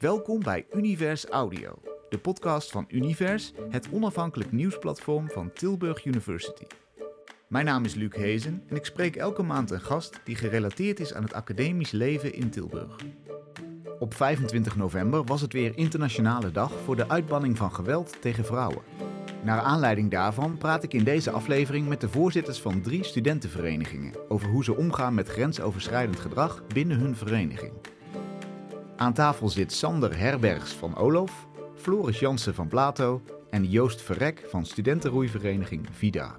Welkom bij Univers Audio, de podcast van Univers, het onafhankelijk nieuwsplatform van Tilburg University. Mijn naam is Luc Hezen en ik spreek elke maand een gast die gerelateerd is aan het academisch leven in Tilburg. Op 25 november was het weer Internationale Dag voor de uitbanning van geweld tegen vrouwen. Naar aanleiding daarvan praat ik in deze aflevering met de voorzitters van drie studentenverenigingen over hoe ze omgaan met grensoverschrijdend gedrag binnen hun vereniging. Aan tafel zit Sander Herbergs van Olof, Floris Jansen van Plato en Joost Verrek van studentenroeivereniging Vida.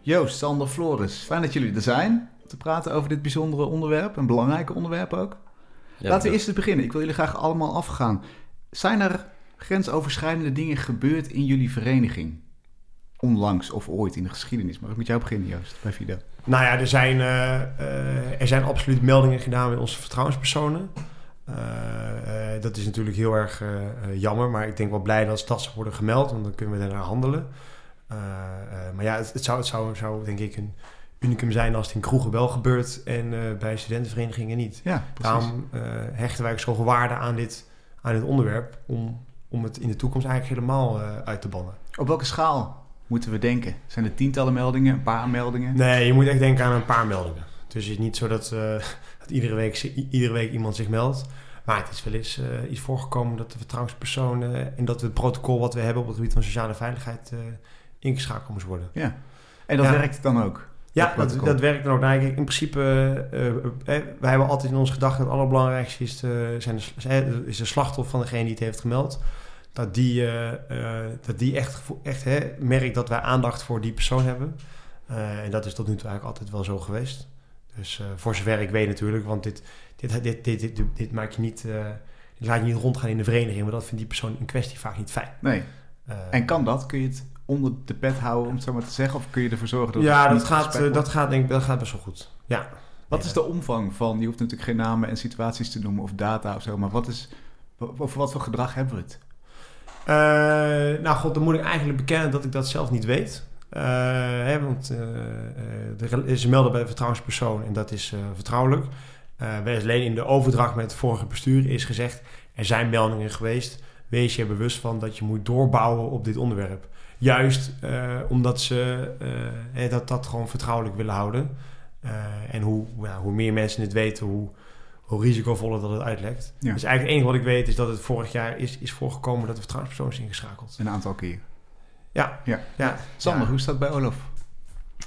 Joost, Sander, Floris, fijn dat jullie er zijn te praten over dit bijzondere onderwerp, een belangrijk onderwerp ook. Laten we eerst eens beginnen. Ik wil jullie graag allemaal afgaan. Zijn er grensoverschrijdende dingen gebeurd in jullie vereniging? Onlangs of ooit in de geschiedenis. Mag ik met jou beginnen, Joost, bij Vida? Nou ja, er zijn, uh, uh, er zijn absoluut meldingen gedaan met onze vertrouwenspersonen. Uh, dat is natuurlijk heel erg jammer, maar ik denk wel blij dat dat worden gemeld, want dan kunnen we daarna handelen. maar ja, het, het, zou, het zou, zou denk ik een unicum zijn als het in kroegen wel gebeurt en bij studentenverenigingen niet. Ja, precies. Daarom hechten wij ook zoveel waarde aan dit, aan dit onderwerp om, om het in de toekomst eigenlijk helemaal uit te bannen. Op welke schaal moeten we denken? Zijn er tientallen meldingen, een paar meldingen? Nee, je moet echt denken aan een paar meldingen. Dus het is niet zo dat, uh, dat iedere, week, iedere week iemand zich meldt. Maar het is wel eens uh, iets voorgekomen dat de vertrouwenspersonen en dat het protocol wat we hebben op het gebied van sociale veiligheid uh, ingeschakeld moest worden. Ja, en dat ja. werkt dan ook? Ja, dat, dat, werkt dan ook. Nou, in principe, wij hebben altijd in onze gedachten dat het allerbelangrijkste is, de, zijn de, is de slachtoffer van degene die het heeft gemeld dat die, uh, uh, dat die echt, echt hè, merkt dat wij aandacht voor die persoon hebben. Uh, en dat is tot nu toe eigenlijk altijd wel zo geweest. Dus voor zover ik weet natuurlijk, want dit, dit, dit, dit, dit, dit maak je niet, dit laat je niet rondgaan in de vereniging, maar dat vindt die persoon in kwestie vaak niet fijn. Nee. en kan dat? Kun je het onder de pet houden, om het zo maar te zeggen? Of kun je ervoor zorgen dat ja, het dat gaat, dat gaat, denk ik, dat gaat best wel goed. Ja. Wat is de omvang van, je hoeft natuurlijk geen namen en situaties te noemen of data of zo, maar wat is, over wat voor gedrag hebben we het? Uh, nou god, dan moet ik eigenlijk bekennen dat ik dat zelf niet weet. Uh, hè, want uh, ze melden bij de vertrouwenspersoon en dat is vertrouwelijk. Uh, alleen in de overdracht met het vorige bestuur is gezegd... er zijn meldingen geweest. Wees je bewust van dat je moet doorbouwen op dit onderwerp. Juist omdat ze dat, dat gewoon vertrouwelijk willen houden. en hoe, ja, hoe meer mensen het weten, hoe hoe risicovoller dat het uitlekt. Ja. Dus eigenlijk het enige wat ik weet is dat het vorig jaar is, is voorgekomen dat de vertrouwenspersoon is ingeschakeld. Een aantal keer. Ja. ja. ja. Sander, hoe staat het bij Olof?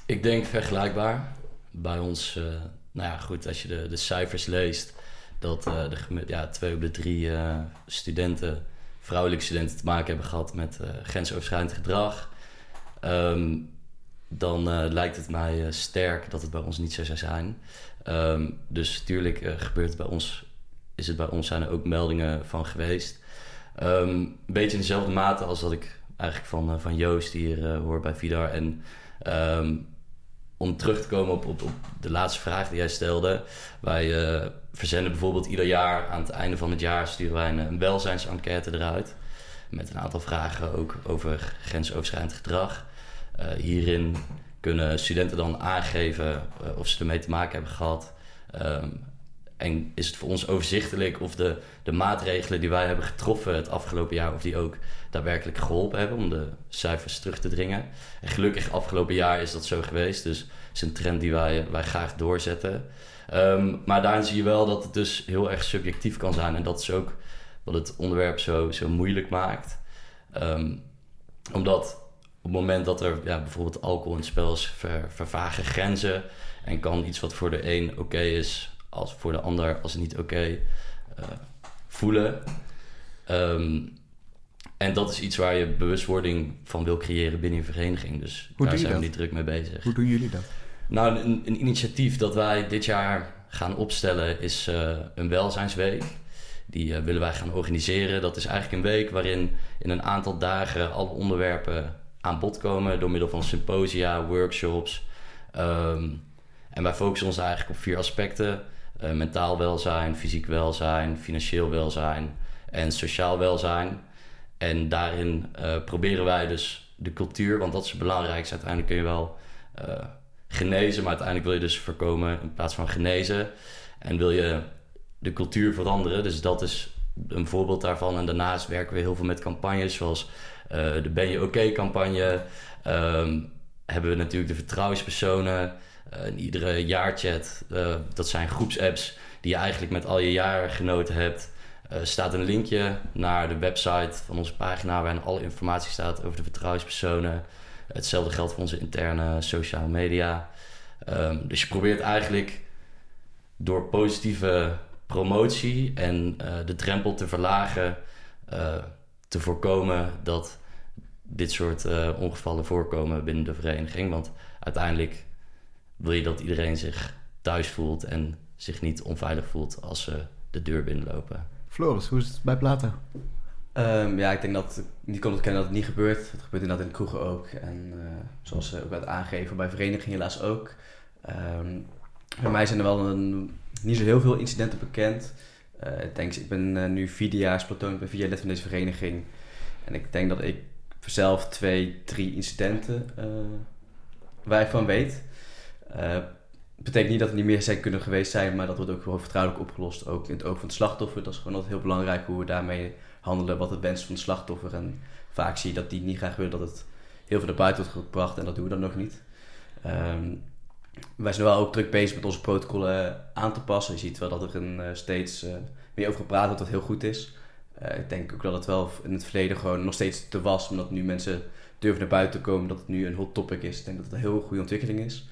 Ik denk vergelijkbaar. Bij ons, uh, nou ja, goed, als je de, de cijfers leest, dat uh, de, ja, twee op de drie uh, studenten, vrouwelijke studenten, te maken hebben gehad met grensoverschrijdend gedrag. Um, dan lijkt het mij sterk dat het bij ons niet zo zou zijn. Um, dus natuurlijk uh, gebeurt het bij ons, is het bij ons zijn er ook meldingen van geweest. Um, een beetje in dezelfde mate als dat ik eigenlijk van, uh, van Joost hier uh, hoor bij Vidar. En um, om terug te komen op, op, op, de laatste vraag die jij stelde. Wij verzenden bijvoorbeeld ieder jaar aan het einde van het jaar sturen wij een, een welzijnsenquête eruit. Met een aantal vragen ook over grensoverschrijdend gedrag. hierin kunnen studenten dan aangeven uh, of ze ermee te maken hebben gehad. Um, en is het voor ons overzichtelijk of de, de maatregelen die wij hebben getroffen het afgelopen jaar, of die ook daadwerkelijk geholpen hebben om de cijfers terug te dringen. En gelukkig afgelopen jaar is dat zo geweest, dus is een trend die wij, wij graag doorzetten. Um, maar daarin zie je wel dat het dus heel erg subjectief kan zijn en dat is ook wat het onderwerp zo, zo moeilijk maakt. Um, omdat op het moment dat er ja, bijvoorbeeld alcohol in het spel is, ver, vervagen grenzen. En kan iets wat voor de een oké okay is, als voor de ander als niet oké okay, uh, voelen. Um, en dat is iets waar je bewustwording van wil creëren binnen je vereniging. Dus Hoe daar zijn dat? we niet druk mee bezig. Hoe doen jullie dat? Nou, een, een initiatief dat wij dit jaar gaan opstellen is uh, een welzijnsweek. Die uh, willen wij gaan organiseren. Dat is eigenlijk een week waarin in een aantal dagen alle onderwerpen aan bod komen door middel van symposia, workshops. Um, en wij focussen ons eigenlijk op vier aspecten: uh, mentaal welzijn, fysiek welzijn, financieel welzijn en sociaal welzijn. En daarin uh, proberen wij dus de cultuur, want dat is het belangrijkste. Uiteindelijk kun je wel uh, genezen, maar uiteindelijk wil je dus voorkomen in plaats van genezen. En wil je de cultuur veranderen. Dus dat is een voorbeeld daarvan. En daarnaast werken we heel veel met campagnes zoals de Ben je oké campagne. Ehm, hebben we natuurlijk de vertrouwenspersonen. Uh, iedere jaarchat, uh, dat zijn groepsapps die je eigenlijk met al je jaargenoten hebt. Uh, staat een linkje naar de website van onze pagina waarin alle informatie staat over de vertrouwenspersonen. Hetzelfde geldt voor onze interne sociale media. Um, dus je probeert eigenlijk door positieve promotie en de drempel te verlagen, te voorkomen dat dit soort ongevallen voorkomen binnen de vereniging. Want uiteindelijk wil je dat iedereen zich thuis voelt en zich niet onveilig voelt als ze de deur binnenlopen. Floris, hoe is het bij Plata? Um, ja, ik denk dat niet kon ontkennen dat het niet gebeurt. Het gebeurt inderdaad in de kroegen ook. En uh, zoals ze ook werd aangegeven bij verenigingen helaas ook. Um, bij mij zijn er wel een, niet zo heel veel incidenten bekend. Ik denk, ik ben uh, nu vierdejaars platoon, ik ben vier jaar lid van deze vereniging. En ik denk dat ik zelf twee, drie incidenten waar ik van weet. Uh, betekent niet dat er niet meer zijn kunnen geweest zijn, maar dat wordt ook gewoon vertrouwelijk opgelost. Ook in het oog van het slachtoffer. Dat is gewoon altijd heel belangrijk hoe we daarmee handelen, wat het wens van het slachtoffer. En vaak zie je dat die niet graag willen dat het heel veel naar buiten wordt gebracht en dat doen we dan nog niet. Um, wij zijn wel ook druk bezig met onze protocollen aan te passen. Je ziet wel dat er een, uh, steeds uh, meer over gepraat wordt, wat heel goed is. Uh, ik denk ook dat het wel in het verleden gewoon nog steeds te was, omdat nu mensen durven naar buiten te komen, dat het nu een hot topic is. Ik denk dat het een heel goede ontwikkeling is.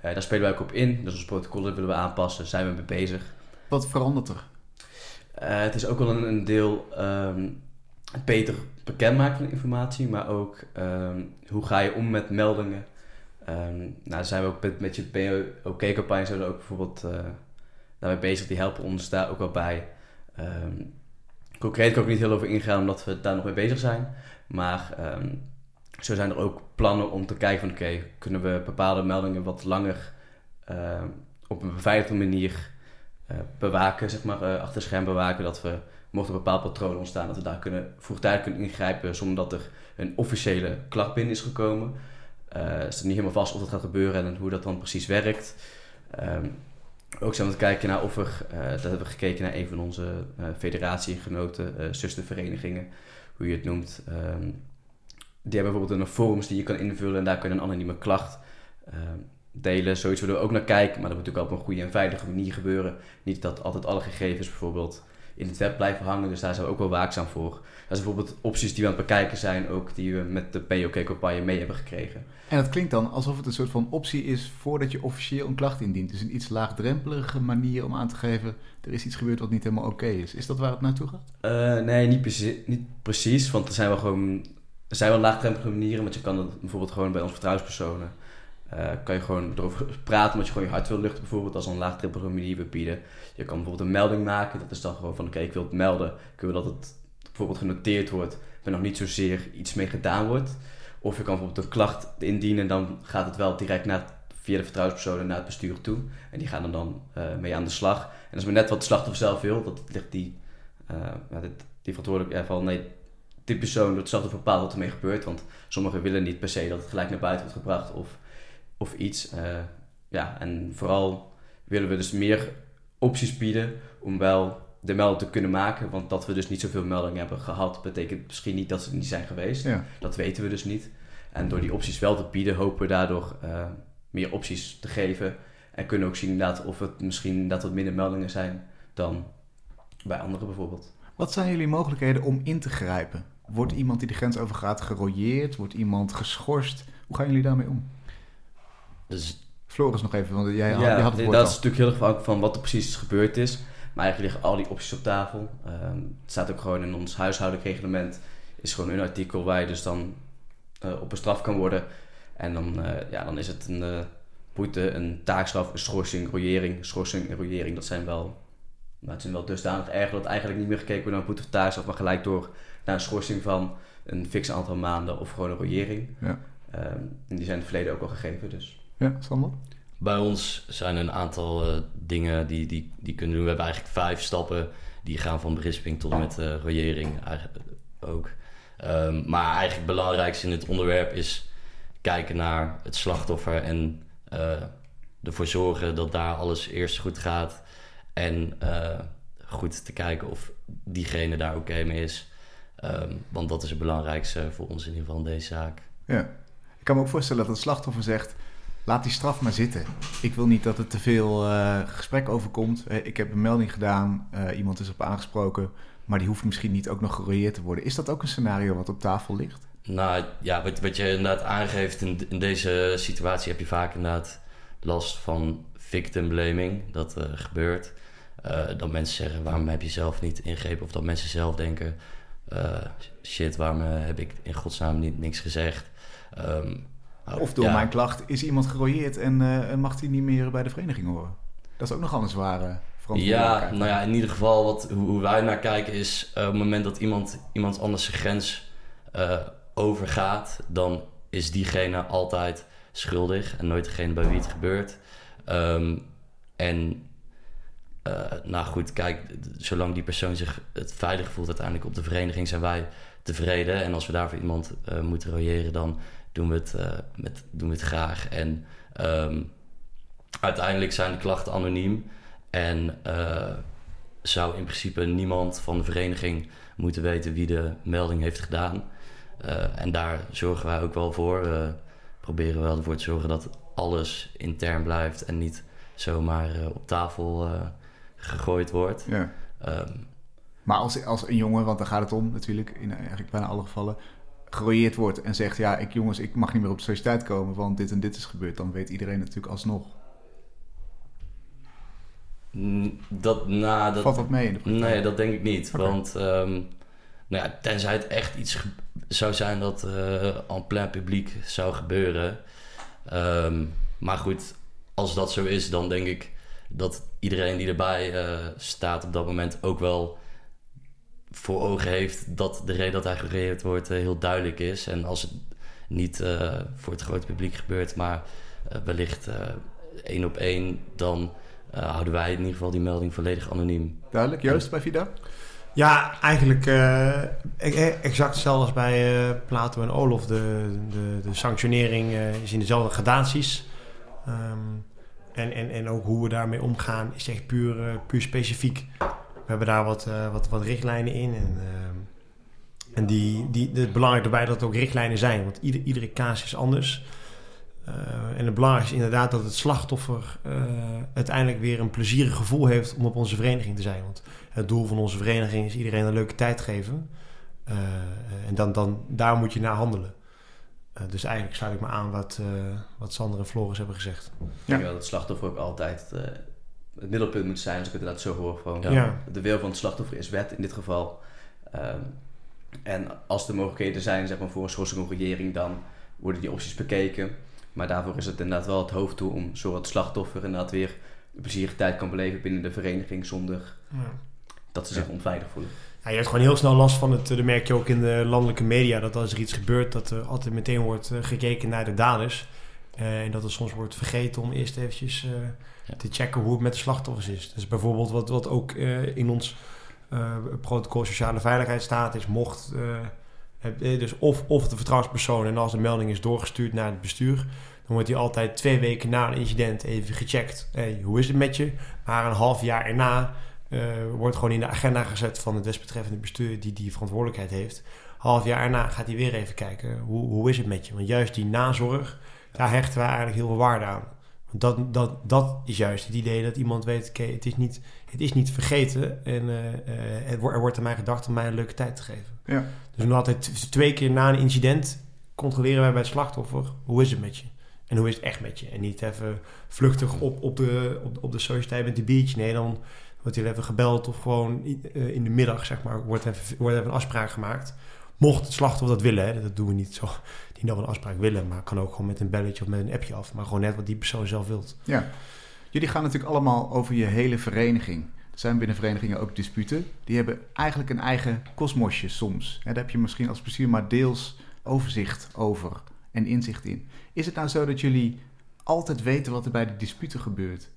Daar spelen wij ook op in. Dus onze protocollen willen we aanpassen. Daar zijn we mee bezig. Wat verandert er? Uh, het is ook wel een, een deel um, beter bekendmaken van de informatie. Maar ook um, hoe ga je om met meldingen. Um, nou, zijn we ook met, met je OK-campagne zijn ook bijvoorbeeld uh, daarmee bezig. Die helpen ons daar ook wel bij. concreet kan ik niet heel over ingaan, omdat we daar nog mee bezig zijn. Maar zo zijn er ook plannen om te kijken van oké, kunnen we bepaalde meldingen wat langer op een beveiligde manier uh, bewaken, zeg maar, uh, achter scherm bewaken, dat we, mocht een bepaald patroon ontstaan, dat we daar kunnen, vroegtijdig kunnen ingrijpen zonder dat er een officiële klacht binnen is gekomen. Het staat niet helemaal vast of dat gaat gebeuren en hoe dat dan precies werkt. Um, ook zijn we aan het kijken naar of er, dat hebben we gekeken naar een van onze federatiegenoten, zusterverenigingen, hoe je het noemt. Um, die hebben bijvoorbeeld een forums die je kan invullen en daar kun je een anonieme klacht uh, delen. Zoiets willen we ook naar kijken, maar dat moet natuurlijk op een goede en veilige manier gebeuren. Niet dat altijd alle gegevens bijvoorbeeld in het web blijven hangen, dus daar zijn we ook wel waakzaam voor. Dat zijn bijvoorbeeld opties die we aan het bekijken zijn, ook die we met de POK-campagne mee hebben gekregen. En dat klinkt dan alsof het een soort van optie is voordat je officieel een klacht indient. Dus een iets laagdrempelige manier om aan te geven, er is iets gebeurd wat niet helemaal oké is. Is dat waar het naartoe gaat? Uh, nee, niet, precie niet precies, want er zijn wel gewoon er zijn wel laagdrempelige manieren, want je kan het bijvoorbeeld gewoon bij onze vertrouwenspersonen. Uh, kan je gewoon erover praten, omdat je gewoon je hart wil luchten, bijvoorbeeld als een laagdrempelige manier we bieden. Je kan bijvoorbeeld een melding maken, dat is dan gewoon van oké, ik wil het melden. Kunnen we dat het bijvoorbeeld genoteerd wordt, maar nog niet zozeer iets mee gedaan wordt. Of je kan bijvoorbeeld een klacht indienen, dan gaat het wel direct naar, via de vertrouwenspersonen naar het bestuur toe. En die gaan er dan uh, mee aan de slag. En dat is maar net wat de slachtoffer zelf wil, dat ligt die, uh, die verantwoordelijk ja, van nee, die persoon dat zelf bepaalt wat ermee gebeurt. Want sommigen willen niet per se dat het gelijk naar buiten wordt gebracht of, of iets. Uh, ja, en vooral willen we dus meer opties bieden om wel de melding te kunnen maken. Want dat we dus niet zoveel meldingen hebben gehad, betekent misschien niet dat ze niet zijn geweest. Ja. Dat weten we dus niet. En door die opties wel te bieden, hopen we daardoor uh, meer opties te geven. En kunnen ook zien inderdaad of het misschien dat wat minder meldingen zijn dan bij anderen bijvoorbeeld. Wat zijn jullie mogelijkheden om in te grijpen? Wordt iemand die de grens overgaat gerooieerd? Wordt iemand geschorst? Hoe gaan jullie daarmee om? Dus... Floris nog even, want jij ja, had het woord Dat is natuurlijk heel erg afhankelijk van wat er precies gebeurd is. Maar eigenlijk liggen al die opties op tafel. Um, het staat ook gewoon in ons huishoudelijk reglement. is gewoon een artikel waar je dus dan uh, op een straf kan worden. En dan, uh, ja, dan is het een uh, boete, een taakstraf, een schorsing, royering. Schorsing en royering, dat zijn wel, nou, het zijn wel dusdanig erg dat eigenlijk niet meer gekeken wordt naar een boete of taakstraf, maar gelijk door naar een schorsing van een fix aantal maanden of gewoon een royering. Ja. Um, en die zijn in het verleden ook al gegeven. Dus. Ja, Sander? Bij ons zijn er een aantal uh, dingen die, die, die kunnen doen. We hebben eigenlijk vijf stappen die gaan van berisping tot en met uh, royering ook. Um, maar eigenlijk het belangrijkste in het onderwerp is kijken naar het slachtoffer en uh, ervoor zorgen dat daar alles eerst goed gaat. En goed te kijken of diegene daar oké mee is. Ehm, want dat is het belangrijkste voor ons in ieder geval in deze zaak. Ja. Ik kan me ook voorstellen dat het slachtoffer zegt... laat die straf maar zitten. Ik wil niet dat er te veel uh, gesprek overkomt. Ik heb een melding gedaan, uh, iemand is op aangesproken... maar die hoeft misschien niet ook nog gerooieerd te worden. Is dat ook een scenario wat op tafel ligt? Nou ja, wat, wat je inderdaad aangeeft in, in deze situatie... heb je vaak inderdaad last van victim blaming. Dat uh, gebeurt. dat mensen zeggen, waarom heb je zelf niet ingrepen? Of dat mensen zelf denken... shit, waarom heb ik in godsnaam niet, niks gezegd? Um, of door mijn klacht is iemand gerooieerd en uh, mag hij niet meer bij de vereniging horen. Dat is ook nogal een zware Ja, nou ja, in ieder geval wat, hoe, wij naar kijken is... Uh, op het moment dat iemand, iemand anders zijn grens uh, overgaat... dan is diegene altijd schuldig en nooit degene bij wie het gebeurt. Um, en nou goed, kijk, zolang die persoon zich het veilig voelt uiteindelijk op de vereniging... zijn wij tevreden. En als we daarvoor iemand moeten royeren, dan doen we het, uh, met, doen we het graag. En um, uiteindelijk zijn de klachten anoniem. En uh, zou in principe niemand van de vereniging moeten weten wie de melding heeft gedaan. Uh, en daar zorgen wij ook wel voor. We proberen wel ervoor te zorgen dat alles intern blijft en niet zomaar op tafel gegooid wordt. Ja. Um, maar als, als een jongen, want daar gaat het om natuurlijk in eigenlijk bijna alle gevallen, gerooieerd wordt en zegt: Ja, ik, jongens, ik mag niet meer op de sociëteit komen, want dit en dit is gebeurd, dan weet iedereen natuurlijk alsnog. Dat, nou, dat, Valt dat mee in de praktijk? Nee, dat denk ik niet. Want um, nou ja, tenzij het echt iets zou zijn dat uh, en plein publiek zou gebeuren. Um, maar goed, als dat zo is, dan denk ik dat iedereen die erbij uh, staat op dat moment ook wel voor ogen heeft dat de reden dat hij gereageerd wordt uh, heel duidelijk is. En als het niet uh, voor het grote publiek gebeurt, maar uh, wellicht één op één, dan houden wij in ieder geval die melding volledig anoniem. Duidelijk, juist bij Vida? Ja, eigenlijk exact hetzelfde als bij Plato en Olof. De, de, de sanctionering is in dezelfde gradaties. Um, en, en, en ook hoe we daarmee omgaan is echt puur, puur specifiek. We hebben daar wat, uh, wat, wat richtlijnen in. En, uh, en die, die, het belangrijk daarbij dat het ook richtlijnen zijn. Want ieder, iedere kaas is anders. Uh, en het belangrijkste is inderdaad dat het slachtoffer uiteindelijk weer een plezierig gevoel heeft om op onze vereniging te zijn. Want het doel van onze vereniging is iedereen een leuke tijd geven. en dan, dan, daar moet je naar handelen. Dus eigenlijk sluit ik me aan wat, wat Sander en Floris hebben gezegd. Ja. Ik denk dat het slachtoffer ook altijd het middelpunt moet zijn, als ik het inderdaad zo hoor. Van, ja. De wil van het slachtoffer is wet in dit geval. Um, en als er mogelijkheden zijn zeg maar, voor een schorsing of regering, dan worden die opties bekeken. Maar daarvoor is het inderdaad wel het hoofddoel om zodat het slachtoffer inderdaad weer een plezierige tijd kan beleven binnen de vereniging zonder ja. dat ze zich onveilig voelen. Je hebt gewoon heel snel last van het. Dat merk je ook in de landelijke media. Dat als er iets gebeurt, dat er altijd meteen wordt gekeken naar de daders. Uh, en dat er soms wordt vergeten om eerst eventjes uh, te checken hoe het met de slachtoffers is. Dus bijvoorbeeld wat, wat ook uh, in ons protocol sociale veiligheid staat, is mocht dus of, of de vertrouwenspersoon en als de melding is doorgestuurd naar het bestuur, dan wordt hij altijd twee weken na een incident even gecheckt. Hey, hoe is het met je? Maar een half jaar erna wordt gewoon in de agenda gezet van het desbetreffende bestuur die die verantwoordelijkheid heeft. Half jaar erna gaat hij weer even kijken, hoe, hoe is het met je? Want juist die nazorg, daar hechten wij eigenlijk heel veel waarde aan. Dat, dat, dat is juist het idee dat iemand weet, oké, het, is niet, het is niet vergeten en uh, uh, er wordt aan mij gedacht om mij een leuke tijd te geven. Ja. Dus we altijd twee keer na een incident controleren wij bij het slachtoffer, hoe is het met je? En hoe is het echt met je? En niet even vluchtig op, op, de, op, op de sociëteit met een biertje. Nee, dan wordt hij even gebeld of gewoon uh, in de middag, zeg maar, wordt even, wordt even een afspraak gemaakt. Mocht het slachtoffer dat willen, hè, dat doen we niet zo, die nog een afspraak willen, maar kan ook gewoon met een belletje of met een appje af. Maar gewoon net wat die persoon zelf wilt. Ja, jullie gaan natuurlijk allemaal over je hele vereniging. Er zijn binnen verenigingen ook disputen. Die hebben eigenlijk een eigen kosmosje soms. Daar heb je misschien als bestuur maar deels overzicht over en inzicht in. Is het nou zo dat jullie altijd weten wat er bij de disputen gebeurt?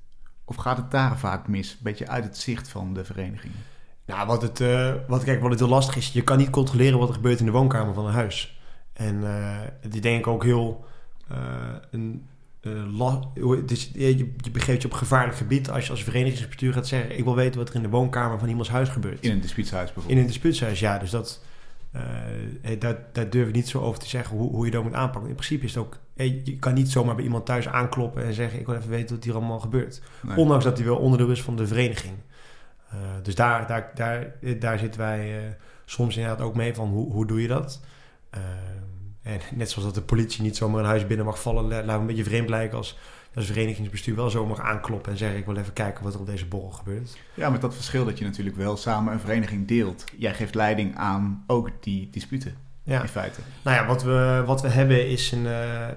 Of gaat het daar vaak mis? Een beetje uit het zicht van de verenigingen? Nou, wat het, uh, wat, kijk, wat het heel lastig is, je kan niet controleren wat er gebeurt in de woonkamer van een huis. En uh, die denk ik ook heel uh, een, eh, la- hoe- dus je, je begeeft je op gevaarlijk gebied als je als verenigingsbestuur gaat zeggen... ik wil weten wat er in de woonkamer van iemands huis gebeurt. In een dispuutshuis In bijvoorbeeld. een dispuutshuis, ja. Dus dat, eh, daar, daar durf ik niet zo over te zeggen hoe, hoe je dat moet aanpakken. In principe is het ook... eh, je kan niet zomaar bij iemand thuis aankloppen en zeggen... ik wil even weten wat hier allemaal gebeurt. Nee. Ondanks dat hij wel onderdeel is van de vereniging. Dus daar, daar, daar, daar zitten wij soms inderdaad ook mee van hoe, hoe doe je dat? En net zoals dat de politie niet zomaar een huis binnen mag vallen... la- laten we een beetje vreemd lijken als... als verenigingsbestuur wel zo mag aankloppen en zeggen... ik wil even kijken wat er op deze borrel gebeurt. Ja, met dat verschil dat je natuurlijk wel samen een vereniging deelt. Jij geeft leiding aan ook die disputen, Ja. in feite. Nou ja, wat we, wat we hebben is een, eh, eh,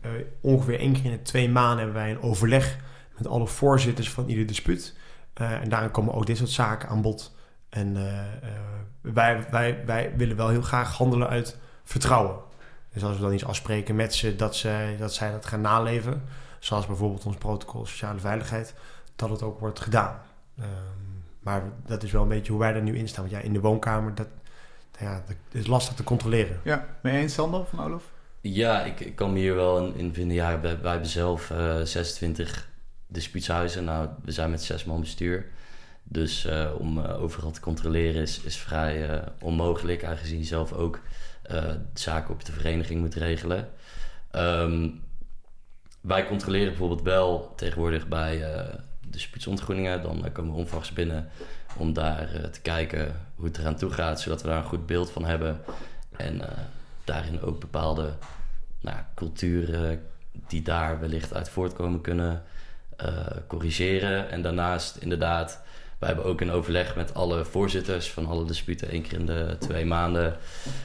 eh, ongeveer één keer in de twee maanden hebben wij een overleg met alle voorzitters van ieder dispuut. En daarin komen ook dit soort zaken aan bod. En wij, wij, wij willen wel heel graag handelen uit vertrouwen. Dus als we dan iets afspreken met ze dat, zij, dat zij dat gaan naleven, zoals bijvoorbeeld ons protocol sociale veiligheid, dat het ook wordt gedaan. Ehm, maar dat is wel een beetje hoe wij er nu in staan. Want ja, in de woonkamer, dat, ja, dat is lastig te controleren. Ja, ben je eens, Sander van Olof? Ja, ik, ik kan me hier wel in, in vinden. Ja, wij, wij hebben zelf eh 26 dispuutshuizen. Nou, we zijn met zes man bestuur. Dus eh, om eh, overal te controleren is, is vrij eh, onmogelijk, aangezien je zelf ook zaken op de vereniging moet regelen. Ehm, wij controleren bijvoorbeeld wel tegenwoordig bij eh dispuutsontgroeningen. Dan eh, komen we onvrachts binnen om daar eh, te kijken hoe het eraan toe gaat, zodat we daar een goed beeld van hebben. En eh, daarin ook bepaalde nou, culturen die daar wellicht uit voortkomen kunnen eh, corrigeren. En daarnaast inderdaad, wij hebben ook een overleg met alle voorzitters van alle disputen, één keer in de twee maanden.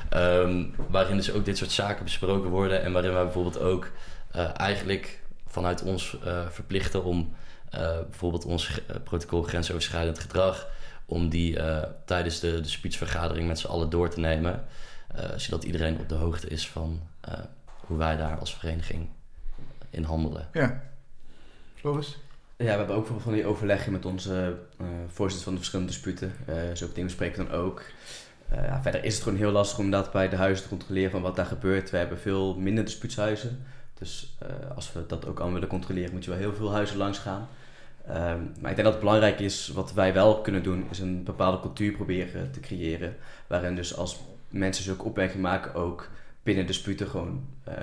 ehm, waarin dus ook dit soort zaken besproken worden. En waarin wij bijvoorbeeld ook eh, eigenlijk vanuit ons eh, verplichten om eh, bijvoorbeeld ons protocol grensoverschrijdend gedrag, om die tijdens de dispuutsvergadering met z'n allen door te nemen. zodat iedereen op de hoogte is van hoe wij daar als vereniging in handelen. Ja. Floris? Ja, we hebben ook bijvoorbeeld van die overleggen met onze eh voorzitters van de verschillende disputen. Eh zulke dingen bespreken we dan ook. Eh, verder is het gewoon heel lastig om dat bij de huizen te controleren van wat daar gebeurt. We hebben veel minder dispuutshuizen. Dus als we dat ook allemaal willen controleren, moet je wel heel veel huizen langs gaan. Ehm, maar ik denk dat het belangrijk is, wat wij wel kunnen doen, is een bepaalde cultuur proberen te creëren. Waarin dus als mensen zulke opmerkingen maken, ook binnen disputen gewoon eh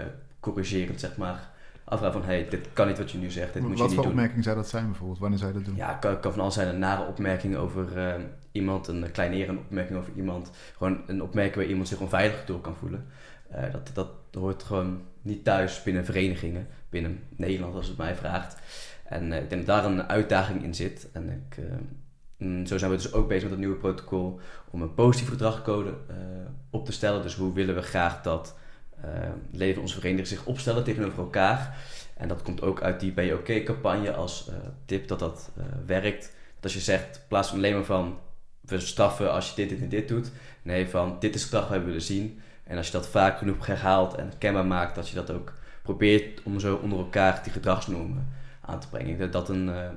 corrigerend, zeg maar, afvragen van, hey, dit kan niet wat je nu zegt, dit moet je Wat niet voor doen. opmerking zou dat zijn bijvoorbeeld? Wanneer zou je dat doen? Ja, kan, kan van alles zijn. Een nare opmerking over eh, iemand, een kleinerende opmerking over iemand. Gewoon een opmerking waar iemand zich onveilig door kan voelen. Eh, dat, dat hoort gewoon niet thuis binnen verenigingen, binnen Nederland als het mij vraagt. En eh, ik denk dat daar een uitdaging in zit. En ik, mm, zo zijn we dus ook bezig met het nieuwe protocol om een positieve gedragscode eh, op te stellen. Dus hoe willen we graag dat leden van onze vereniging zich opstellen tegenover elkaar. En dat komt ook uit die Ben je oké-campagne als eh, tip dat dat eh, werkt. Dat als je zegt, in plaats van alleen maar van we straffen als je dit, dit en dit doet. Nee, van dit is gedrag wat we willen zien. En als je dat vaak genoeg herhaalt en kenbaar maakt, dat je dat ook probeert om zo onder elkaar die gedragsnormen aan te brengen. Dat dat een, eh,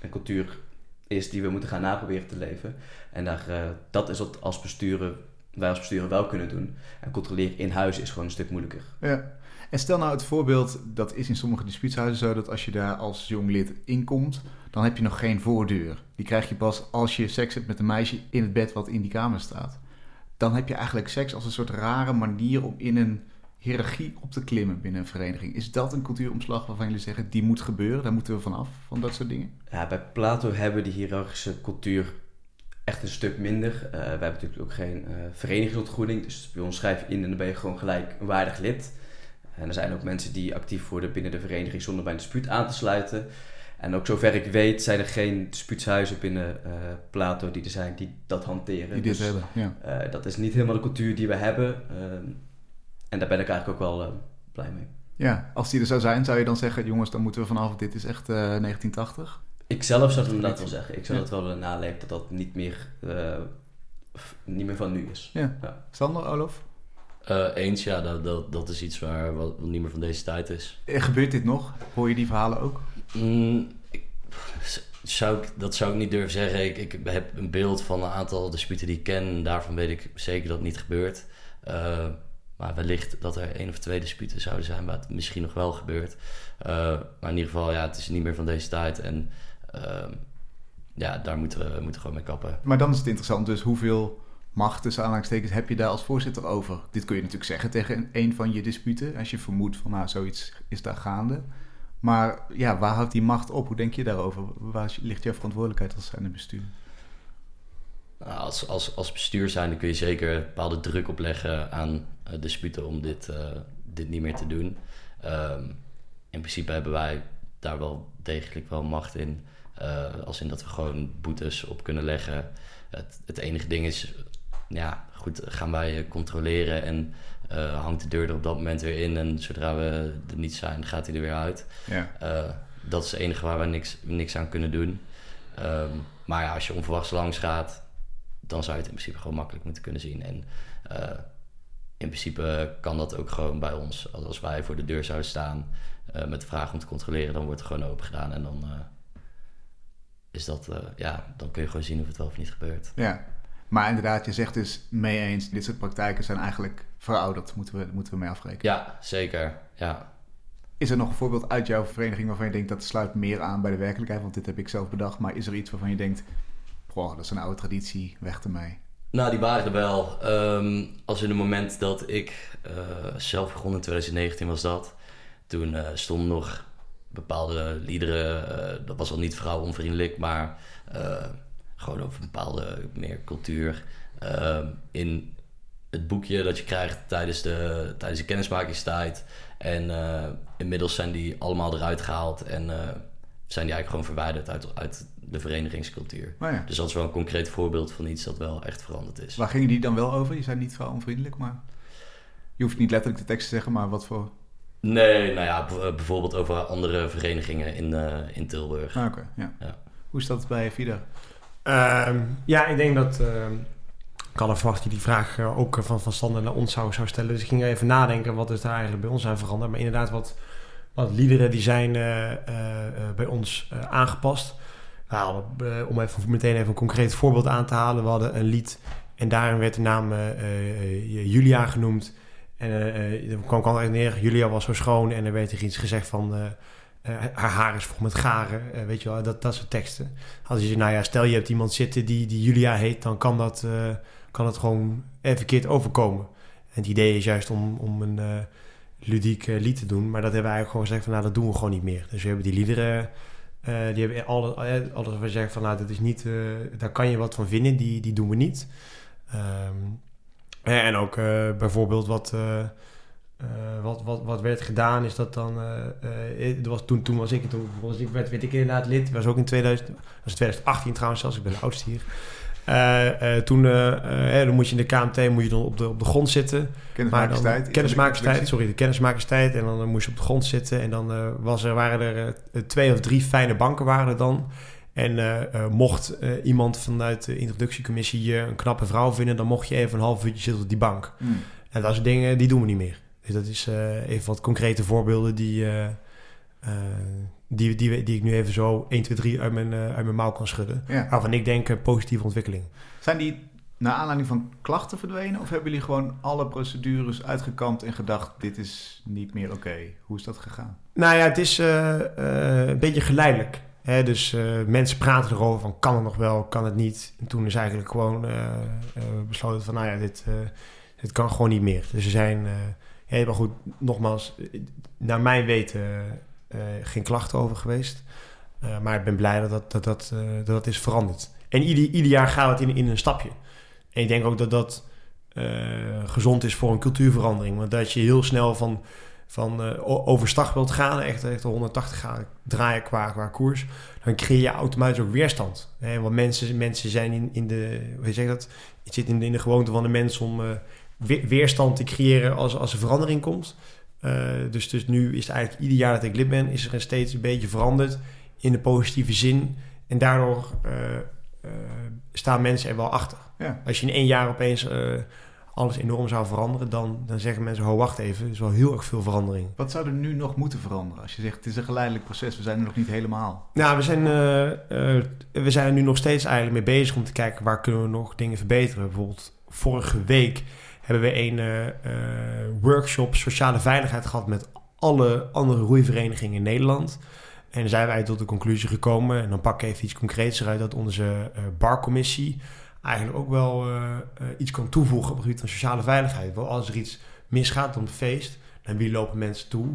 een cultuur is die we moeten gaan naproberen te leven. En daar, eh, dat is wat als besturen, wij als besturen wel kunnen doen. En controleren in huis is gewoon een stuk moeilijker. Ja. En stel nou het voorbeeld, dat is in sommige dispuutshuizen zo, dat als je daar als jong lid inkomt, dan heb je nog geen voordeur. Die krijg je pas als je seks hebt met een meisje in het bed wat in die kamer staat. Dan heb je eigenlijk seks als een soort rare manier om in een hiërarchie op te klimmen binnen een vereniging. Is dat een cultuuromslag waarvan jullie zeggen, die moet gebeuren, daar moeten we vanaf, van dat soort dingen? Ja, bij Plato hebben we die hiërarchische cultuur echt een stuk minder. Eh, we hebben natuurlijk ook geen verenigingsontgroening. Dus bij ons schrijf je in en dan ben je gewoon gelijk een waardig lid. En er zijn ook mensen die actief worden binnen de vereniging zonder bij een dispuut aan te sluiten. En ook zover ik weet zijn er geen dispuutshuizen binnen eh, Plato die er zijn die dat hanteren. Die dit Dus, hebben, ja. dat is niet helemaal de cultuur die we hebben. Ehm, en daar ben ik eigenlijk ook wel blij mee. Ja, als die er zou zijn, zou je dan zeggen, jongens, dan moeten we vanaf, dit is echt eh, 1980? Ik zelf zou het inderdaad wel zeggen. Ik zou Ja. dat wel willen naleven dat dat niet meer, eh, niet meer van nu is. Ja. Ja. Sander, Olof? Eh, eens, ja, dat, dat, dat is iets waar, wat, wat niet meer van deze tijd is. Eh, Gebeurt dit nog? Hoor je die verhalen ook? Mm, ik- zou ik, dat zou ik niet durven zeggen. Ik, ik heb een beeld van een aantal disputen die ik ken. En daarvan weet ik zeker dat het niet gebeurt. Eh, Maar wellicht dat er één of twee disputen zouden zijn waar het misschien nog wel gebeurt. Eh, maar in ieder geval, ja, het is niet meer van deze tijd. En ja, daar moeten we moeten gewoon mee kappen. Maar dan is het interessant, dus hoeveel macht tussen aanhalingstekens heb je daar als voorzitter over? Dit kun je natuurlijk zeggen tegen een van je disputen, als je vermoedt van nou, zoiets is daar gaande. Maar ja, waar houdt die macht op? Hoe denk je daarover? Waar ligt jouw verantwoordelijkheid als zijnde bestuur? Nou, als, als, als bestuur zijn, kun je zeker bepaalde druk opleggen aan uh, disputen om dit, uh, dit niet meer te doen. Um, in principe hebben wij daar wel degelijk wel macht in. Uh, als in dat we gewoon boetes op kunnen leggen. Het, het enige ding is, ja, goed, gaan wij controleren en uh, hangt de deur er op dat moment weer in. En zodra we er niet zijn, gaat hij er weer uit. Ja. Uh, dat is het enige waar we niks, niks aan kunnen doen. Um, maar ja, als je onverwachts langs gaat, dan zou je het in principe gewoon makkelijk moeten kunnen zien. En uh, in principe kan dat ook gewoon bij ons. Als wij voor de deur zouden staan met de vraag om te controleren, dan wordt er gewoon open gedaan. En dan is dat, ja, dan kun je gewoon zien of het wel of niet gebeurt. Ja. Maar inderdaad, je zegt dus mee eens, dit soort praktijken zijn eigenlijk verouderd. Moeten we, moeten we mee afrekenen. Ja, zeker. Ja. Is er nog een voorbeeld uit jouw vereniging waarvan je denkt dat sluit meer aan bij de werkelijkheid? Want dit heb ik zelf bedacht. Maar is er iets waarvan je denkt, boah, dat is een oude traditie, weg ermee? Nou, die waren er wel. Um, als in het moment dat ik uh, zelf begon in 2019 was dat. Toen uh, stonden nog bepaalde liederen, uh, dat was al niet vrouwonvriendelijk, maar gewoon over bepaalde meer cultuur. Uh, in het boekje dat je krijgt tijdens de, tijdens de kennismakingstijd. En inmiddels zijn die allemaal eruit gehaald en zijn die eigenlijk gewoon verwijderd uit, uit de verenigingscultuur. Oh ja. Dus dat is wel een concreet voorbeeld van iets dat wel echt veranderd is. Waar gingen die dan wel over? Je zei niet vrouwonvriendelijk, maar je hoeft niet letterlijk de tekst te zeggen, maar wat voor... Nee, nou ja, bijvoorbeeld over andere verenigingen in, in Tilburg. Ah, Oké, okay, ja. ja. Hoe is dat bij FIDA? Uh, ja, ik denk dat. Uh, ik had verwacht die die vraag uh, ook van, van Sander naar ons zou, zou stellen. Dus ik ging even nadenken wat is daar eigenlijk bij ons zijn veranderd. Maar inderdaad, wat, wat liederen die zijn uh, bij ons aangepast. Nou, om even meteen even een concreet voorbeeld aan te halen. We hadden een lied en daarin werd de naam Julia genoemd. En er kwam, kwam er neer, Julia was zo schoon. En er werd er iets gezegd van... Uh, haar haar is vol met garen, uh, weet je wel, dat, dat soort teksten. Als je zegt, nou ja, stel je hebt iemand zitten die, die Julia heet, dan kan dat, uh, kan dat gewoon even verkeerd overkomen. En het idee is juist om, om een ludiek lied te doen, maar dat hebben we eigenlijk gewoon gezegd van, nou, dat doen we gewoon niet meer. Dus we hebben die liederen, die hebben alles, alles we zeggen van, nou, dat is niet, daar kan je wat van vinden, die, die doen we niet. Um, en ook bijvoorbeeld wat... Uh, wat, wat, wat werd gedaan is dat dan. Uh, uh, was, toen, toen was ik, toen was ik, werd, werd ik inderdaad lid. was ook in 2000, was 2018 trouwens zelfs. Ik ben de oudste hier. toen dan moet je in de KMT moet je dan op de, op de grond zitten. Kennismakerstijd. Kennismakerstijd, sorry, de kennismakerstijd. En dan moest je op de grond zitten. En dan was er, waren er twee of drie fijne banken waren er dan. En mocht iemand vanuit de introductiecommissie een knappe vrouw vinden, dan mocht je even een half uurtje zitten op die bank. Mm. En dat soort dingen, die doen we niet meer. Dus dat is even wat concrete voorbeelden die, die, die, die ik nu even zo 1, 2, 3 uit mijn, uit mijn mouw kan schudden. Ja. Waarvan ik denk positieve ontwikkeling. Zijn die naar aanleiding van klachten verdwenen? Of hebben jullie gewoon alle procedures uitgekampt en gedacht... dit is niet meer oké? Okay. Hoe is dat gegaan? Nou ja, het is een beetje geleidelijk. Dus mensen praten erover van kan het nog wel, kan het niet. En toen is eigenlijk gewoon besloten van nou ja, dit, kan gewoon niet meer. Dus er zijn... Maar goed, nogmaals, naar mijn weten geen klachten over geweest. Maar ik ben blij dat dat, dat, dat, dat is veranderd. En ieder, ieder jaar gaat het in, in een stapje. En ik denk ook dat dat gezond is voor een cultuurverandering. Want dat je heel snel van, van overstag wilt gaan, echt, echt 180 graden draaien qua, qua koers, dan creëer je automatisch ook weerstand. Hè? Want mensen, mensen zijn in, in de, hoe zeg dat? Het zit in de, in de gewoonte van de mens om weerstand te creëren als, als er verandering komt. Uh, dus, dus nu is het eigenlijk ieder jaar dat ik lid ben, is er steeds een beetje veranderd in de positieve zin. En daardoor staan mensen er wel achter. Ja. Als je in één jaar opeens alles enorm zou veranderen, dan, dan zeggen mensen, ho wacht even, er is wel heel erg veel verandering. Wat zou er nu nog moeten veranderen? Als je zegt, het is een geleidelijk proces, we zijn er nog niet helemaal. Nou, we zijn, eh, eh, we zijn er nu nog steeds eigenlijk mee bezig om te kijken waar kunnen we nog dingen verbeteren. Bijvoorbeeld vorige week hebben we een eh, workshop sociale veiligheid gehad met alle andere roeiverenigingen in Nederland. En zijn wij tot de conclusie gekomen, en dan pak ik even iets concreets eruit, dat onze barcommissie eigenlijk ook wel eh, eh, iets kan toevoegen op het gebied van sociale veiligheid. Want als er iets misgaat op een feest, naar wie lopen mensen toe?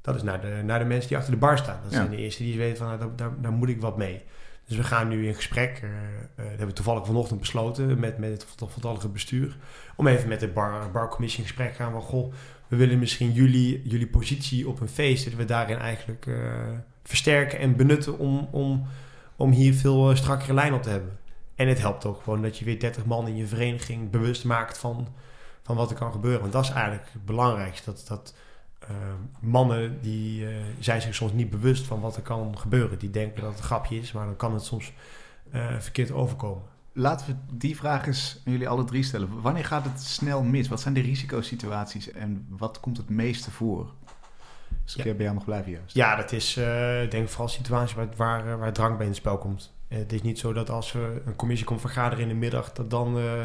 Dat is naar de, naar de mensen die achter de bar staan. Dat Ja. zijn de eerste die weten van, nou, daar, daar, daar moet ik wat mee. Dus we gaan nu in gesprek, eh, dat hebben we toevallig vanochtend besloten met, met het vol- voltallige bestuur, om even met de bar, barcommissie in gesprek te gaan van, goh, we willen misschien jullie, jullie positie op een feest, dat we daarin eigenlijk versterken en benutten om, om, om hier veel strakkere lijn op te hebben. En het helpt ook gewoon dat je weer 30 man in je vereniging bewust maakt van, van wat er kan gebeuren. Want dat is eigenlijk het belangrijkste. Dat, dat eh, mannen die eh, zijn zich soms niet bewust van wat er kan gebeuren. Die denken dat het een grapje is, maar dan kan het soms eh, verkeerd overkomen. Laten we die vraag eens aan jullie alle drie stellen. Wanneer gaat het snel mis? Wat zijn de risicosituaties en wat komt het meeste voor? Als ik Ja. bij jou mag blijven juist. Ja, dat is eh, ik denk vooral situaties waar, waar, waar drank bij in het spel komt. Eh, het is niet zo dat als we een commissie komt vergaderen in de middag, dat dan, eh,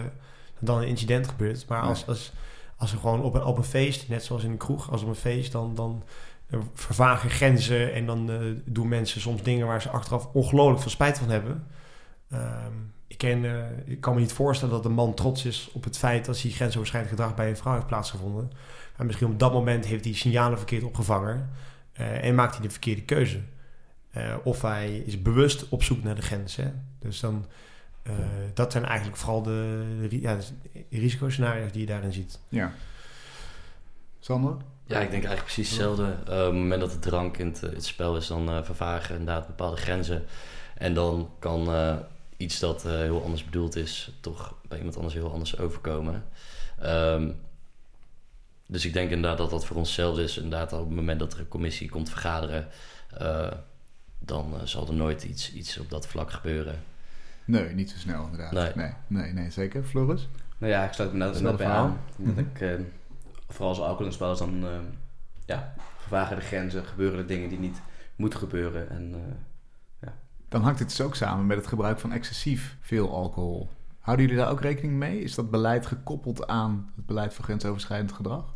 dat dan een incident gebeurt. Maar als, als, als er gewoon op een, op een feest, net zoals in een kroeg, als op een feest, dan, dan eh, vervagen grenzen en dan doen mensen soms dingen waar ze achteraf ongelooflijk veel spijt van hebben. Ehm, ik, ken, ik kan me niet voorstellen dat een man trots is op het feit dat hij grensoverschrijdend gedrag bij een vrouw heeft plaatsgevonden. Maar misschien op dat moment heeft hij signalen verkeerd opgevangen en maakt hij de verkeerde keuze. Eh, of hij is bewust op zoek naar de grens. Hè? Dus dan, eh, dat zijn eigenlijk vooral de, ja, dus de risicoscenario's die je daarin ziet. Ja. Sander? Ja, ik denk eigenlijk precies hetzelfde. Eh, op het moment dat de drank in het, het spel is, dan eh, vervagen inderdaad bepaalde grenzen. En dan kan eh, iets dat eh, heel anders bedoeld is, toch bij iemand anders heel anders overkomen. Ehm, dus ik denk inderdaad dat dat voor onszelf is. Inderdaad, op het moment dat er een commissie komt vergaderen, eh, dan eh, zal er nooit iets, iets op dat vlak gebeuren. Nee, niet zo snel inderdaad. Nee. nee, nee, nee, zeker. Floris? Nou ja, ik sluit me net, Snel net bij verhaal. aan. Dat Mhm. ik, eh, vooral als alcohol in het spel is, dan eh, ja, vervagen de grenzen, gebeuren er dingen die niet moeten gebeuren. En eh, Dan hangt het dus ook samen met het gebruik van excessief veel alcohol. Houden jullie daar ook rekening mee? Is dat beleid gekoppeld aan het beleid voor grensoverschrijdend gedrag?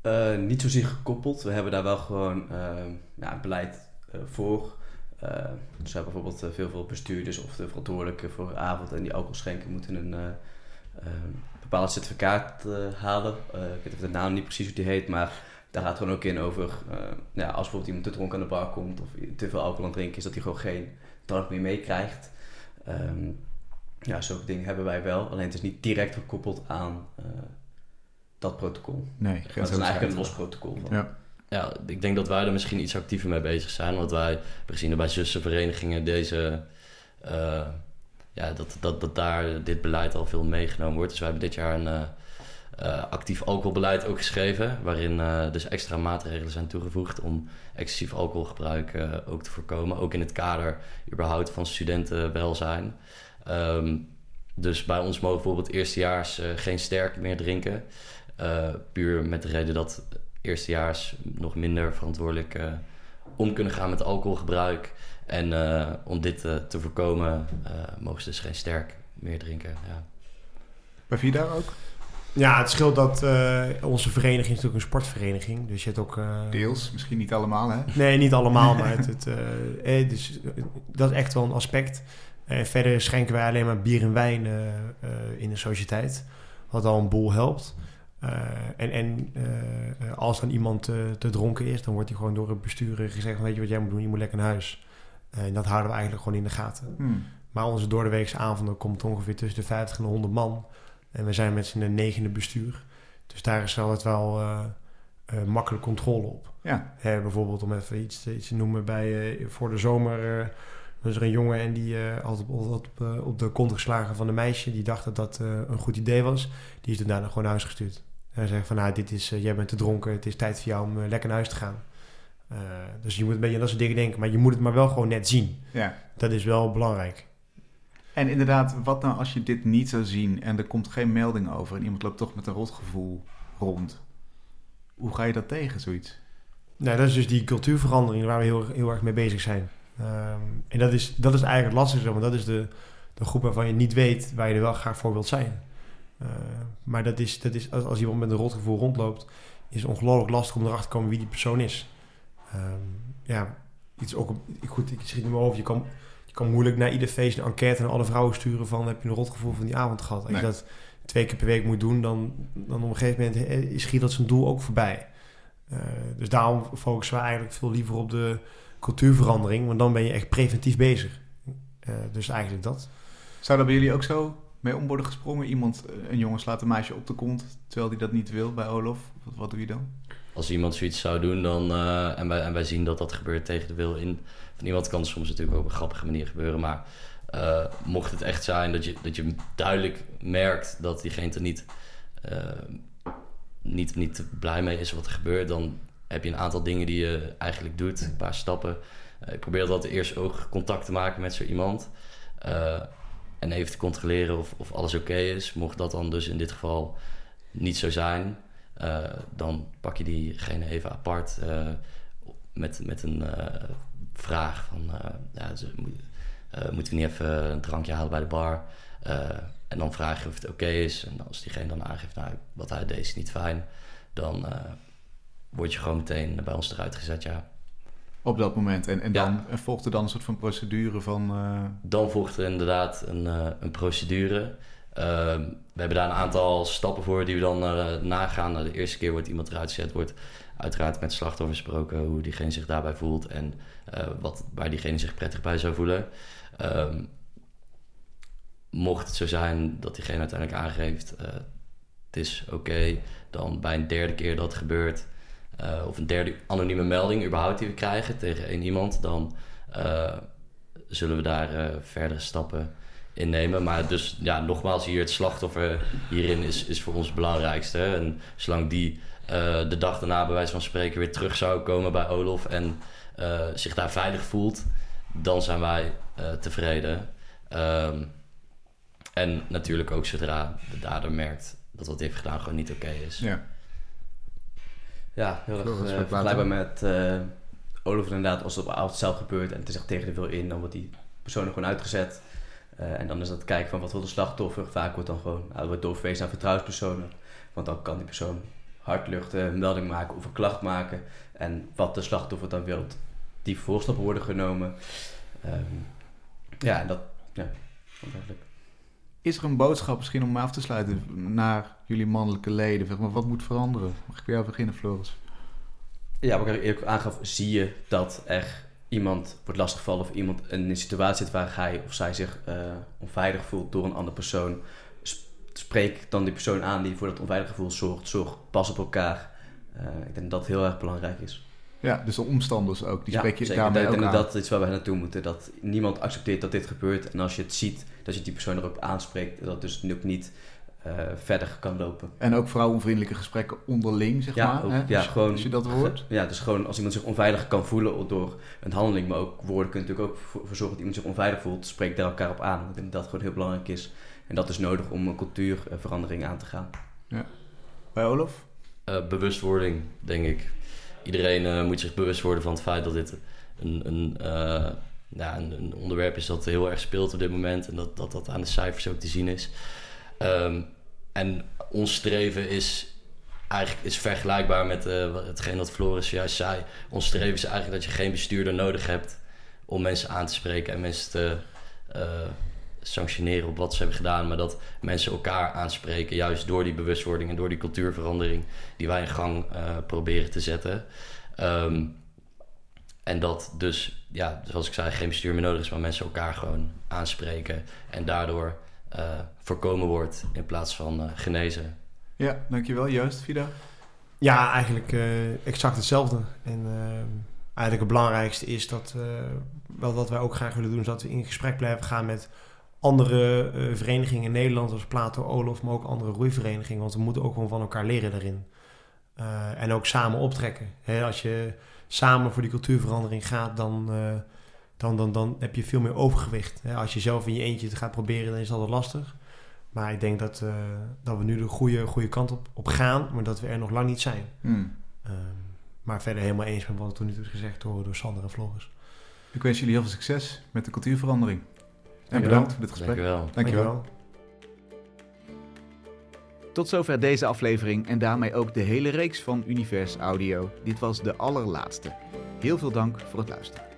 Eh, niet zozeer gekoppeld. We hebben daar wel gewoon eh, ja, beleid voor. Eh, dus we hebben bijvoorbeeld eh, veel, veel bestuurders of de verantwoordelijken voor avond en die alcohol schenken moeten een eh, eh, bepaald certificaat eh, halen. Eh, ik weet de naam niet precies hoe die heet, maar daar gaat gewoon ook in over eh, ja, als bijvoorbeeld iemand te dronken aan de bar komt of te veel alcohol aan het drinken is, dat hij gewoon geen drank meer meekrijgt. Ehm, ja, zulke dingen hebben wij wel, alleen het is niet direct gekoppeld aan eh, dat protocol. Nee, het is eigenlijk een los protocol. Van. Ja. Ja, ik denk dat wij er misschien iets actiever mee bezig zijn. Want wij we zien er bij zussenverenigingen deze... eh, ja, dat, dat, dat daar dit beleid al veel meegenomen wordt. Dus wij hebben dit jaar een eh, eh, actief alcoholbeleid ook geschreven. Waarin dus extra maatregelen zijn toegevoegd om excessief alcoholgebruik ook te voorkomen. Ook in het kader überhaupt van studentenwelzijn. Ehm, dus bij ons mogen bijvoorbeeld eerstejaars geen sterk meer drinken. Puur met de reden dat eerstejaars nog minder verantwoordelijk eh, om kunnen gaan met alcoholgebruik. En eh, om dit eh, te voorkomen, eh, mogen ze dus geen sterk meer drinken. Ja. Bij Vida ook? Ja, het scheelt dat eh, onze vereniging is natuurlijk een sportvereniging. Dus je hebt ook... eh, Deels, misschien niet allemaal, hè? Nee, niet allemaal, maar het, het, eh, dus, dat is echt wel een aspect. En verder schenken wij alleen maar bier en wijn eh, eh, in de sociëteit. Wat al een boel helpt. Eh, en en eh, als dan iemand eh, te dronken is, dan wordt hij gewoon door het bestuur gezegd... Weet je wat jij moet doen? Je moet lekker naar huis. En dat houden we eigenlijk gewoon in de gaten. Hmm. Maar onze doordeweekse avonden komt ongeveer tussen de 50 en de 100 man. En we zijn met z'n negende bestuur. Dus daar is altijd wel eh, eh, makkelijk controle op. Ja, Hè, bijvoorbeeld om even iets, te- iets te noemen bij voor de zomer was er een jongen en die had op, op, op de kont geslagen van een meisje. Die dacht dat dat een goed idee was. Die is toen daarna gewoon naar huis gestuurd. Hij zei van, nou, dit is, eh, jij bent te dronken. Het is tijd voor jou om eh, lekker naar huis te gaan. Eh, dus je moet een beetje aan dat soort dingen denken. Maar je moet het maar wel gewoon net zien. ja. Dat is wel belangrijk. En inderdaad, wat nou als je dit niet zou zien en er komt geen melding over en iemand loopt toch met een rotgevoel rond? Hoe ga je dat tegen, zoiets? Nou, dat is dus die cultuurverandering waar we heel, heel erg mee bezig zijn. Ehm, en dat is, dat is eigenlijk het lastigste, want dat is de, de groep waarvan je niet weet waar je er wel graag voor wilt zijn. Uh, maar dat is, dat is als, als iemand met een rotgevoel rondloopt, is het ongelooflijk lastig om erachter te komen wie die persoon is. Um, ja, iets ook, goed, ik schiet me over, je kan, je kan moeilijk naar ieder feest een enquête aan alle vrouwen sturen van heb je een rotgevoel van die avond gehad. Als je dat twee keer per week moet doen, dan, dan op een gegeven moment schiet dat zijn doel ook voorbij. Uh, dus daarom focussen we eigenlijk veel liever op de cultuurverandering, want dan ben je echt preventief bezig. Uh, dus eigenlijk dat. Zou dat bij jullie ook zo mee om worden gesprongen? Iemand, een jongen slaat een meisje op de kont terwijl hij dat niet wil bij Olof. Wat, wat doe je dan? Als iemand zoiets zou doen dan, uh, en, wij, en wij zien dat dat gebeurt tegen de wil in van iemand, kan soms natuurlijk op een grappige manier gebeuren. Maar uh, mocht het echt zijn dat je, dat je duidelijk merkt dat diegene er niet, niet, niet blij mee is wat er gebeurt, dan heb je een aantal dingen die je eigenlijk doet, een paar stappen. ik probeer dat eerst ook contact te maken met zo iemand. En even te controleren of, of alles oké is. Mocht dat dan dus in dit geval niet zo zijn, uh, dan pak je diegene even apart uh, met, met een uh, vraag van... ja, moeten we niet even een drankje halen bij de bar? en dan vraag je of het oké is. En als diegene dan aangeeft, nou, wat hij deed is niet fijn... dan word je gewoon meteen bij ons eruit gezet, ja. Op dat moment. En, en dan ja. volgt er dan een soort van procedure van. Uh... Dan volgt er inderdaad een, uh, een procedure. Uh, we hebben daar een aantal stappen voor die we dan eh, nagaan. Nou, de eerste keer wordt iemand eruit gezet, wordt uiteraard met slachtoffer gesproken hoe diegene zich daarbij voelt en wat, waar diegene zich prettig bij zou voelen. Ehm, mocht het zo zijn dat diegene uiteindelijk aangeeft, het is oké, dan bij een derde keer dat gebeurt, uh, of een derde anonieme melding überhaupt die we krijgen tegen één iemand, dan uh, zullen we daar uh, verdere stappen in nemen. Maar dus ja, nogmaals, hier het slachtoffer hierin is, is voor ons het belangrijkste. En zolang die de dag daarna bij wijze van spreken weer terug zou komen bij Olof en zich daar veilig voelt, dan zijn wij tevreden. Um, en natuurlijk ook zodra de dader merkt dat wat hij heeft gedaan gewoon niet oké is. Ja. Ja, heel erg uh, vergelijkbaar met uh, Olaf inderdaad. Als het op avond zelf gebeurt en het is echt tegen de wil in, dan wordt die persoon er gewoon uitgezet. Uh, en dan is dat kijken van wat wil de slachtoffer. Vaak wordt dan gewoon, nou, wordt doorverwezen naar vertrouwenspersonen. Want dan kan die persoon hardluchten, een melding maken of een klacht maken. En wat de slachtoffer dan wil, die voorstappen worden genomen. Um, ja, en dat, ja, eigenlijk. Is er een boodschap, misschien om me af te sluiten, naar jullie mannelijke leden? Maar, wat moet veranderen? Mag ik bij jou beginnen, Floris? Ja, wat ik eerlijk aangaf, zie je dat er iemand wordt lastiggevallen of iemand in een situatie zit waar hij of zij zich uh, onveilig voelt door een andere persoon. Spreek dan die persoon aan die voor dat onveilige gevoel zorgt. Zorg, pas op elkaar. Uh, ik denk dat dat heel erg belangrijk is. Ja, dus de omstanders ook. Die ja, spreek je zeker. daarmee ik denk ook dat aan. dat is waar we naartoe moeten. Dat niemand accepteert dat dit gebeurt. En als je het ziet, dat je die persoon erop aanspreekt. Dat het dus ook niet uh, verder kan lopen. En ook vrouwenvriendelijke gesprekken onderling, zeg ja, maar. Ook, hè? ja, als, gewoon, als je dat hoort. Ja, dus gewoon als iemand zich onveilig kan voelen door een handeling. Maar ook woorden kunnen natuurlijk ook voor zorgen dat iemand zich onveilig voelt. Spreek daar elkaar op aan. Ik denk dat dat gewoon heel belangrijk is. En dat is nodig om een cultuurverandering aan te gaan. Ja. Bij Olof? Uh, bewustwording, denk ik iedereen uh, moet zich bewust worden van het feit dat dit een, ja, een, een, onderwerp is dat heel erg speelt op dit moment. En dat dat, dat aan de cijfers ook te zien is. Um, en ons streven is eigenlijk is vergelijkbaar met uh, hetgeen dat Floris juist zei. Ons streven is eigenlijk dat je geen bestuurder nodig hebt om mensen aan te spreken en mensen te sanctioneren op wat ze hebben gedaan, maar dat mensen elkaar aanspreken, juist door die bewustwording en door die cultuurverandering die wij in gang uh, proberen te zetten. Um, en dat dus, ja, zoals ik zei, geen bestuur meer nodig is, maar mensen elkaar gewoon aanspreken en daardoor uh, voorkomen wordt in plaats van uh, genezen. Ja, dankjewel. Juist, Vida? Ja, eigenlijk exact hetzelfde. En eigenlijk het belangrijkste is dat, wel wat wij ook graag willen doen, is dat we in gesprek blijven gaan met andere uh, verenigingen in Nederland, als Plato, Olof, maar ook andere roeiverenigingen. Want we moeten ook gewoon van elkaar leren daarin. Uh, en ook samen optrekken. Als je samen voor die cultuurverandering gaat, dan, uh, dan, dan, dan heb je veel meer overgewicht. Als je zelf in je eentje het gaat proberen, dan is dat lastig. Maar ik denk dat, eh, dat we nu de goede, goede kant op, op gaan, maar dat we er nog lang niet zijn. Hmm. Ehm, maar verder helemaal eens met wat er toen nu is gezegd door, door Sander en Floris. Ik wens jullie heel veel succes met de cultuurverandering. En bedankt voor dit gesprek. Dankjewel. Dankjewel. Tot zover deze aflevering en daarmee ook de hele reeks van Univers Audio. Dit was de allerlaatste. Heel veel dank voor het luisteren.